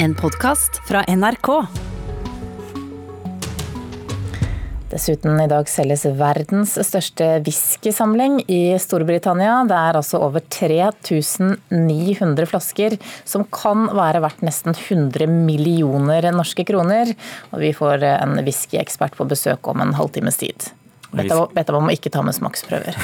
En podkast fra NRK. Dessuten, i dag selges verdens største whiskysamling i Storbritannia. Det er altså over 3900 flasker, som kan være verdt nesten 100 millioner norske kroner. Og vi får en whiskyekspert på besøk om en halvtimes tid. Bedt om å ikke ta med smaksprøver.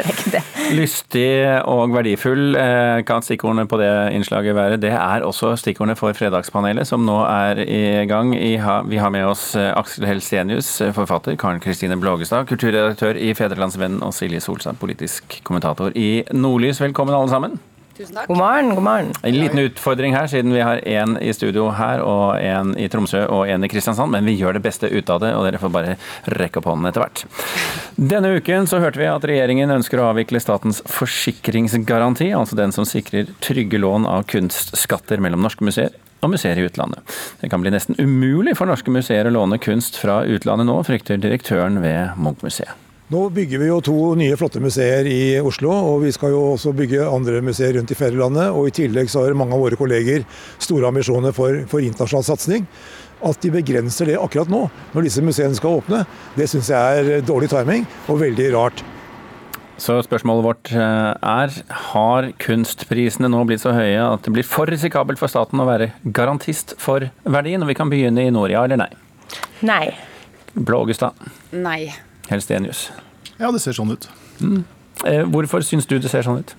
Lystig og verdifull eh, kan stikkordene på det innslaget være. Det er også stikkordene for Fredagspanelet, som nå er i gang. Vi har med oss eh, Aksel Helsenius, eh, forfatter, Karen Kristine Blågestad, kulturredaktør i Fedrelandsvennen, og Silje Solstad, politisk kommentator i Nordlys. Velkommen alle sammen. Tusen takk. God morgen, god morgen. En liten utfordring her, siden vi har én i studio her, og én i Tromsø og én i Kristiansand. Men vi gjør det beste ut av det, og dere får bare rekke opp hånden etter hvert. Denne uken så hørte vi at regjeringen ønsker å avvikle statens forsikringsgaranti, altså den som sikrer trygge lån av kunstskatter mellom norske museer og museer i utlandet. Det kan bli nesten umulig for norske museer å låne kunst fra utlandet nå, frykter direktøren ved Munch-museet. Nå bygger vi jo to nye flotte museer i Oslo, og vi skal jo også bygge andre museer rundt i ferielandet. Og i tillegg så har mange av våre kolleger store ambisjoner for, for internasjonal satsing. At de begrenser det akkurat nå, når disse museene skal åpne, det syns jeg er dårlig timing og veldig rart. Så spørsmålet vårt eh, er, har kunstprisene nå blitt så høye at det blir for risikabelt for staten å være garantist for verdien? Og vi kan begynne i nord, ja eller nei? Nei. Blågestad? Nei. Helstenius? Ja, det ser sånn ut. Mm. Eh, hvorfor syns du det ser sånn ut?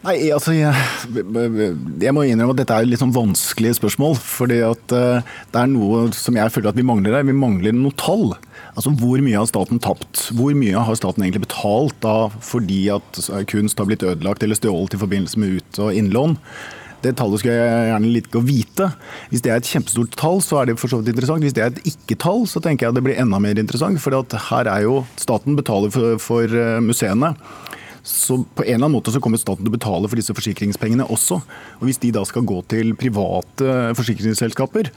Nei, altså jeg, jeg, må innrømme at dette er litt sånn vanskelige spørsmål. fordi at uh, det er noe som jeg føler at vi mangler her. Vi mangler noen tall. Altså Hvor mye har staten tapt? Hvor mye har staten egentlig betalt da fordi at kunst har blitt ødelagt eller stjålet i forbindelse med ut- og innlån? Det tallet skulle jeg gjerne like å vite. Hvis det er et kjempestort tall, så er det for så vidt interessant. Hvis det er et ikke-tall, så tenker jeg det blir enda mer interessant. For her er jo staten betaler for, for eh, museene. Så på en eller annen måte så kommer staten til å betale for disse forsikringspengene også. Og Hvis de da skal gå til private forsikringsselskaper,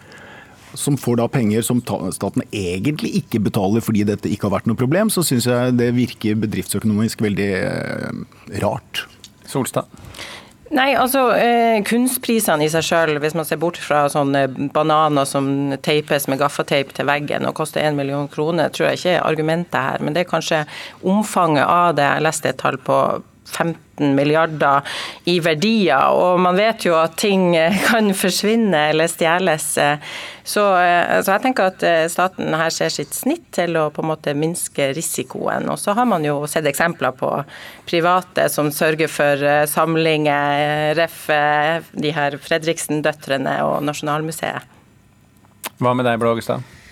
som får da penger som staten egentlig ikke betaler fordi dette ikke har vært noe problem, så syns jeg det virker bedriftsøkonomisk veldig eh, rart. Solstad? Nei, altså eh, Kunstprisene i seg sjøl, hvis man ser bort fra sånne bananer som teipes med gaffateip til veggen og koster én million kroner, tror jeg ikke er argumentet her. Men det er kanskje omfanget av det. Jeg leste et tall på 15 milliarder i verdier. Og man vet jo at ting kan forsvinne eller stjeles. Så, så, jeg tenker at staten her ser sitt snitt til å på en måte minske risikoen. Og så har man jo sett eksempler på private som sørger for samlinger, ref. de her Fredriksen-døtrene og Nasjonalmuseet. Hva med deg, Blågestad?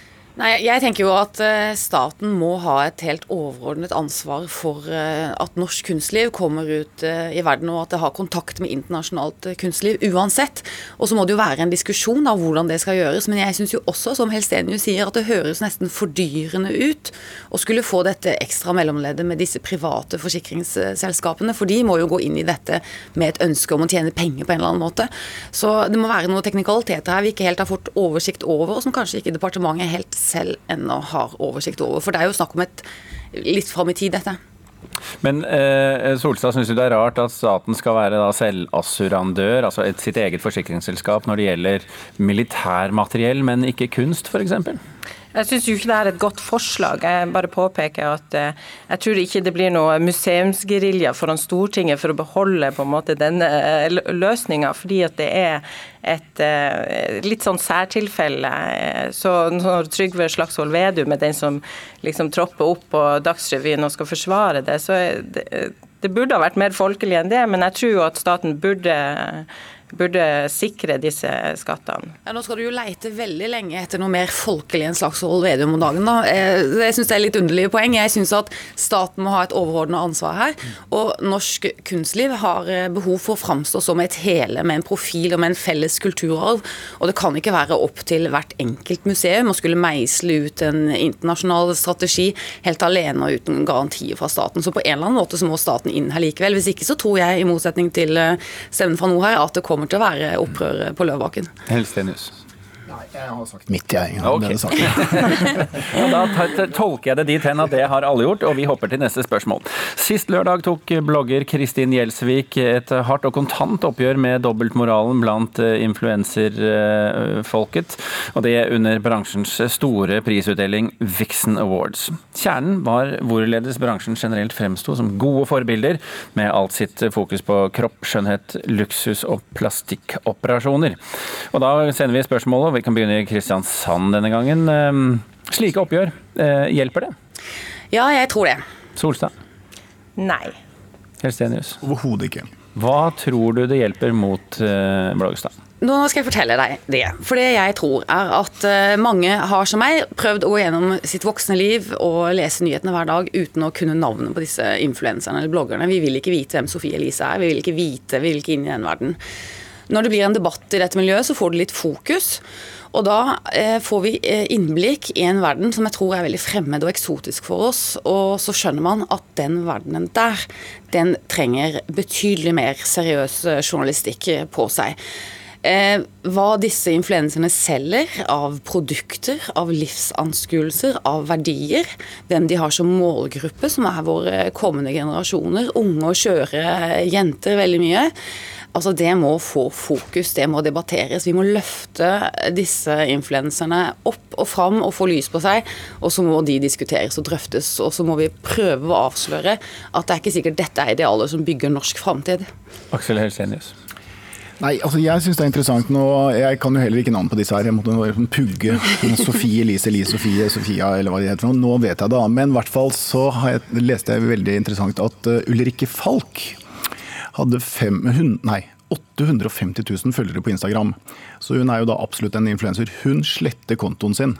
Nei, jeg tenker jo at uh, staten må ha et helt overordnet ansvar for uh, at norsk kunstliv kommer ut uh, i verden, og at det har kontakt med internasjonalt kunstliv uansett. Og så må det jo være en diskusjon av hvordan det skal gjøres. Men jeg syns jo også, som Helstenius sier, at det høres nesten fordyrende ut å skulle få dette ekstra mellomleddet med disse private forsikringsselskapene. For de må jo gå inn i dette med et ønske om å tjene penger på en eller annen måte. Så det må være noen teknikaliteter her vi ikke helt har fått oversikt over, og som kanskje ikke departementet helt selv ennå har oversikt over. For det er jo snakk om et litt fram i tid, dette. Men eh, Solstad, syns det er rart at staten skal være da selvassurandør, altså et, sitt eget forsikringsselskap når det gjelder militærmateriell, men ikke kunst f.eks.? Jeg syns ikke det er et godt forslag. Jeg bare påpeker at eh, jeg tror ikke det blir noe museumsgerilja foran Stortinget for å beholde på en måte denne eh, løsninga, fordi at det er et eh, litt sånn særtilfelle. Så når Trygve Slagsvold Vedum er den som liksom tropper opp på Dagsrevyen og skal forsvare det, så det, det burde ha vært mer folkelig enn det, men jeg tror jo at staten burde burde sikre disse skattene. Ja, nå skal du jo leite veldig lenge etter noe mer folkelig enn Slagsvold Vedum om dagen. da. Eh, jeg syns det er litt underlige poeng. Jeg syns at staten må ha et overordna ansvar her. Og norsk kunstliv har eh, behov for å framstå som et hele med en profil og med en felles kulturarv. Og det kan ikke være opp til hvert enkelt museum å skulle meisle ut en internasjonal strategi helt alene og uten garantier fra staten. Så på en eller annen måte så må staten inn her likevel. Hvis ikke så tror jeg, i motsetning til eh, stemmen fra nå her, at det kommer kommer til å være opprør på Løvebakken. Helstenius. Jeg har sagt mitt, jeg. Ja, okay. Da tolker jeg det dit hen at det har alle gjort, og vi hopper til neste spørsmål. Sist lørdag tok blogger Kristin Gjelsvik et hardt og kontant oppgjør med dobbeltmoralen blant eh, influenserfolket, og det under bransjens store prisutdeling Vixen Awards. Kjernen var hvorledes bransjen generelt fremsto som gode forbilder, med alt sitt fokus på kropp, skjønnhet, luksus og plastikkoperasjoner. Og da sender vi spørsmålet, og vi kan begynne i Kristiansand denne gangen. Eh, Slike oppgjør, eh, hjelper det? Ja, jeg tror det. Solstad, Nei. Helstenius. Overhodet ikke. Hva tror du det hjelper mot Blågestad? Nå skal jeg fortelle deg det. For det jeg tror er at eh, mange har som meg prøvd å gå gjennom sitt voksne liv og lese nyhetene hver dag uten å kunne navnet på disse influenserne eller bloggerne. Vi vil ikke vite hvem Sofie Elise er. Vi vil ikke vite, vi vil ikke inn i den verden. Når det blir en debatt i dette miljøet, så får du litt fokus. Og da eh, får vi eh, innblikk i en verden som jeg tror er veldig fremmed og eksotisk for oss. Og så skjønner man at den verdenen der, den trenger betydelig mer seriøs eh, journalistikk eh, på seg. Eh, hva disse influenserne selger av produkter, av livsanskuelser, av verdier. Hvem de har som målgruppe, som er våre kommende generasjoner. Unge og skjøre jenter veldig mye. Altså Det må få fokus, det må debatteres. Vi må løfte disse influenserne opp og fram og få lys på seg. Og så må de diskuteres og drøftes. Og så må vi prøve å avsløre at det er ikke sikkert dette er idealet som bygger norsk framtid. Aksel Helsenius. Nei, altså jeg syns det er interessant nå. Jeg kan jo heller ikke navn på disse her. Jeg måtte bare sånn pugge. Sofie, Elise, Elise, Sofie, Sofia eller hva de heter. Nå vet jeg det. Men i hvert fall så har jeg, leste jeg veldig interessant at uh, Ulrikke Falk hadde fem, hun, nei, 850 000 følgere på Instagram. Så hun er jo da absolutt en influenser. Hun sletter kontoen sin.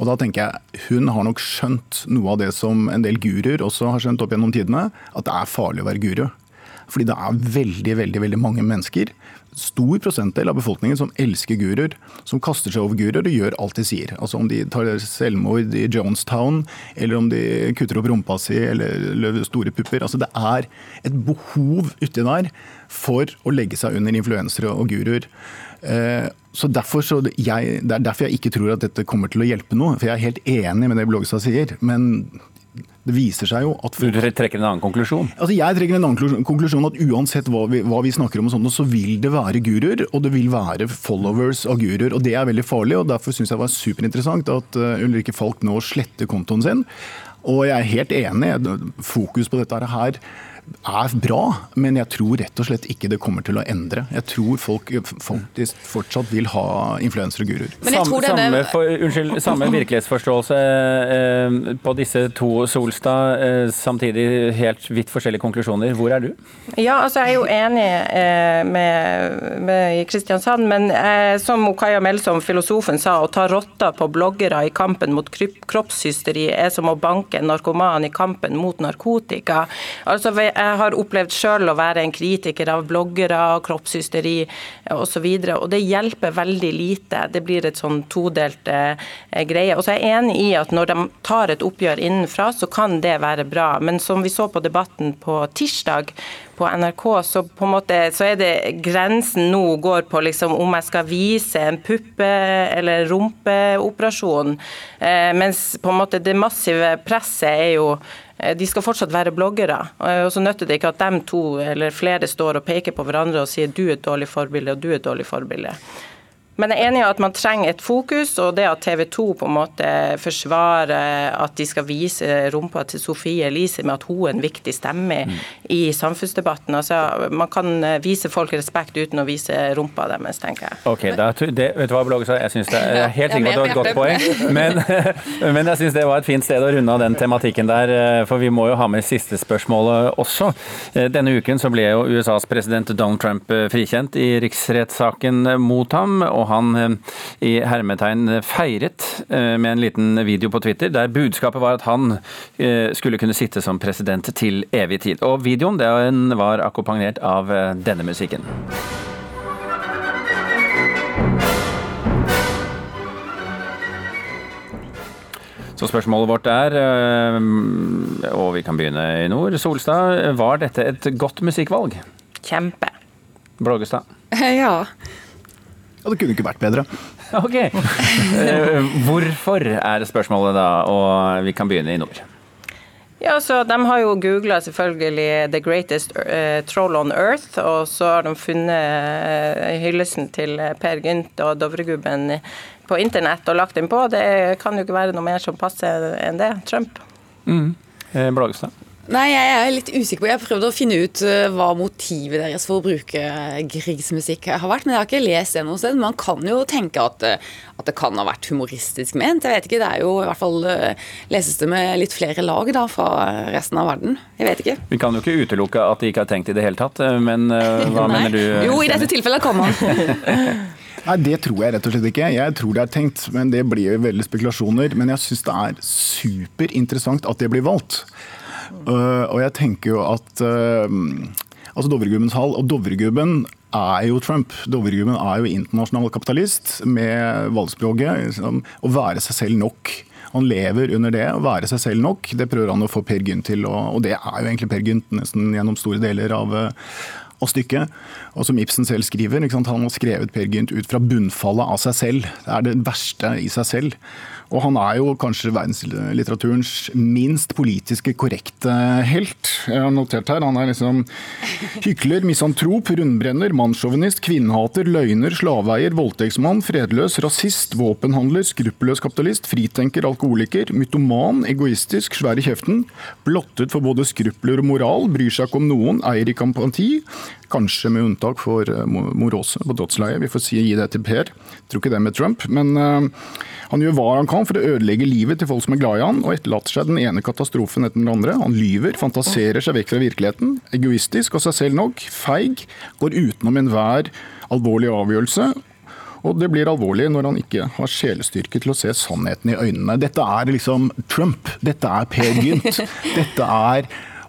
Og da tenker jeg, Hun har nok skjønt noe av det som en del guruer også har skjønt opp gjennom tidene, at det er farlig å være guru. Fordi det er veldig veldig, veldig mange mennesker, stor prosentdel av befolkningen, som elsker guruer. Som kaster seg over guruer og gjør alt de sier. Altså Om de tar selvmord i Jonestown, eller om de kutter opp rumpa si eller løper store pupper. altså Det er et behov uti der for å legge seg under influensere og guruer. Eh, så derfor så jeg, Det er derfor jeg ikke tror at dette kommer til å hjelpe noe. For jeg er helt enig med det Blågestad sier. Men det viser seg jo at Du trekker en annen konklusjon? Altså jeg trekker en annen konklusjon at uansett hva vi, hva vi snakker om, og sånt, så vil det være guruer, og det vil være followers av guruer. og Det er veldig farlig. og Derfor syns jeg det var superinteressant at uh, Ulrikke Falk nå sletter kontoen sin. Og jeg er helt enig. Fokus på dette her er bra, men jeg tror rett og slett ikke det kommer til å endre. Jeg tror folk faktisk fortsatt vil ha influensere og guruer. Men jeg tror samme, samme, for, unnskyld, samme virkelighetsforståelse eh, på disse to Solstad, eh, samtidig helt vidt forskjellige konklusjoner. Hvor er du? Ja, altså jeg er jo enig eh, med, med Kristiansand, men eh, som Kaja Melsom, filosofen, sa, å ta rotta på bloggere i kampen mot kroppshysteri er som å banke en narkoman i kampen mot narkotika. Altså, Jeg har opplevd sjøl å være en kritiker av bloggere, kroppshysteri osv., og, og det hjelper veldig lite. Det blir et sånn todelt eh, greie. Og så er jeg enig i at når de tar et oppgjør innenfra, så kan det være bra. Men som vi så på debatten på tirsdag, på NRK, så på en måte så er det grensen nå går på liksom om jeg skal vise en puppe- eller rumpeoperasjon. Eh, mens på en måte det massive presset er jo eh, de skal fortsatt være bloggere. Eh, og så nytter det ikke at de to eller flere står og peker på hverandre og sier du er et dårlig forbilde og du er et dårlig forbilde. Men jeg er enig i at man trenger et fokus, og det at TV 2 på en måte forsvarer at de skal vise rumpa til Sofie Elise med at hun er en viktig stemme i samfunnsdebatten. Altså, man kan vise folk respekt uten å vise rumpa deres, tenker jeg. Ok, da, det, vet du hva, Bloggestad? Jeg synes det er helt Ja, at det var et godt poeng. Men, men jeg syns det var et fint sted å runde av den tematikken der, eh, for vi må jo ha med siste spørsmålet også. Eh, Denne uken så ble jo USAs president Donald Trump eh, frikjent i riksrettssaken mot ham. og han eh, i hermetegn feiret eh, med en liten video på Twitter der budskapet var at han eh, skulle kunne sitte som president til evig tid. Og videoen den var akkompagnert av eh, denne musikken. Så spørsmålet vårt er, eh, og vi kan begynne i nord, Solstad, var dette et godt musikkvalg? Kjempe. Blågestad? Ja. Ja, Det kunne ikke vært bedre. Ok. Eh, Hvorfor er spørsmålet da, og vi kan begynne i nord. Ja, så De har jo googla selvfølgelig 'The greatest uh, troll on earth', og så har de funnet uh, hyllesten til Per Gynt og Dovregubben på internett og lagt den på. Det kan jo ikke være noe mer som passer enn det. Trump. Mm. Eh, Blagestad? Nei, jeg er litt usikker på. Jeg har prøvd å finne ut uh, hva motivet deres for å bruke Griegs musikk har vært, men jeg har ikke lest det noe sted. Man kan jo tenke at, uh, at, det kan ha vært humoristisk ment. Jeg vet ikke, Det er jo i hvert fall uh, leses det med litt flere lag da, fra resten av verden. Jeg vet ikke. Vi kan jo ikke utelukke at de ikke har tenkt i det hele tatt, men hva mener du? Jo, i dette tilfellet kan man. Nei, Det tror jeg rett og slett ikke. Jeg tror det er tenkt, men det blir jo veldig spekulasjoner. Men jeg syns det er superinteressant at det blir valgt. Uh, og jeg tenker jo at uh, altså Dovregubbens hall og Dovregubben er jo Trump. Dovregubben er jo internasjonal kapitalist med valgspråket. Liksom, å være seg selv nok. Han lever under det, å være seg selv nok. Det prøver han å få Per Gynt til, og, og det er jo egentlig Per Gynt nesten gjennom store deler av, av stykket. Og som Ibsen selv skriver, han har skrevet Per Gynt ut fra bunnfallet av seg selv. Det er det verste i seg selv. Og han er jo kanskje verdenslitteraturens minst politiske korrekte helt. Jeg har notert her, Han er liksom hykler, misantrop, rundbrenner, mannssjåvinist, kvinnehater, løgner, slaveeier, voldtektsmann, fredløs, rasist, våpenhandler, skruppelløs kapitalist, fritenker, alkoholiker, mytoman, egoistisk, svær i kjeften, blottet for både skrupler og moral, bryr seg ikke om noen, eier ikke empati, Kanskje med unntak for Morose på dødsleiet. Vi får si gi det til Per. Jeg tror ikke det med Trump. Men uh, han gjør hva han kan for å ødelegge livet til folk som er glad i han, og etterlater seg den ene katastrofen etter den andre. Han lyver, fantaserer seg vekk fra virkeligheten. Egoistisk og seg selv nok. Feig. Går utenom enhver alvorlig avgjørelse. Og det blir alvorlig når han ikke har sjelestyrke til å se sannheten i øynene. Dette er liksom Trump. Dette er Per Gynt. Dette er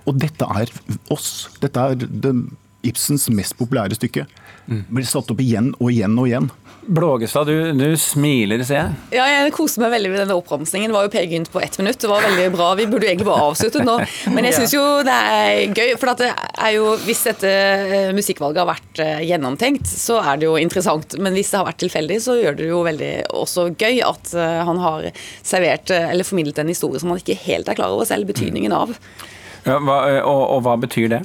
Og dette er oss. Dette er den Ibsens mest populære stykke. Blir satt opp igjen og igjen og igjen. Blågestad, du, du, smiler, ser jeg. Ja, jeg koser meg veldig med denne oppramsingen. Det var jo Per Gynt på ett minutt. Det var veldig bra. Vi burde jo egentlig bare avsluttet nå. Men jeg syns jo det er gøy. For det er jo, hvis dette eh, musikkvalget har vært eh, gjennomtenkt, så er det jo interessant. Men hvis det har vært tilfeldig, så gjør det jo veldig også gøy at eh, han har servert eller formidlet en historie som han ikke helt er klar over selv betydningen av. Ja, hva, og, og hva betyr det?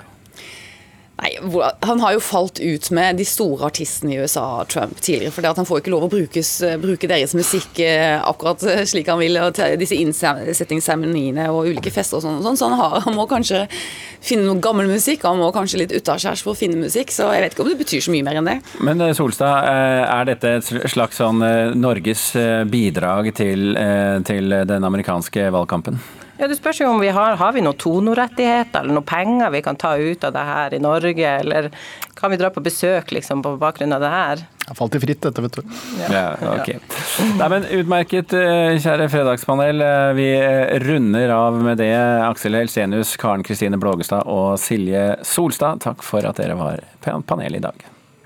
Han har jo falt ut med de store artistene i USA, Trump, tidligere. For han får ikke lov å brukes, bruke deres musikk eh, akkurat slik han vil. og Disse innsettingsseremoniene og ulike fester og sånn. Så, han, har, han, må kanskje finne noe gammel musikk. Han må kanskje litt utaskjærs for å finne musikk. Så jeg vet ikke om det betyr så mye mer enn det. Men eh, Solstad, eh, er dette et slags sånn Norges bidrag til, til den amerikanske valgkampen? Ja, Det spørs jo om vi har, har vi noen tonorettigheter eller noen penger vi kan ta ut av det her i Norge, eller kan vi dra på besøk liksom på bakgrunn av det her? Jeg falt i fritt, dette, vet du. Ja, ja ok. Nei, men Utmerket, eh, kjære fredagspanel. Eh, vi eh, runder av med det. Aksel Helsenius, Karen Kristine Blågestad og Silje Solstad, takk for at dere var panel i dag.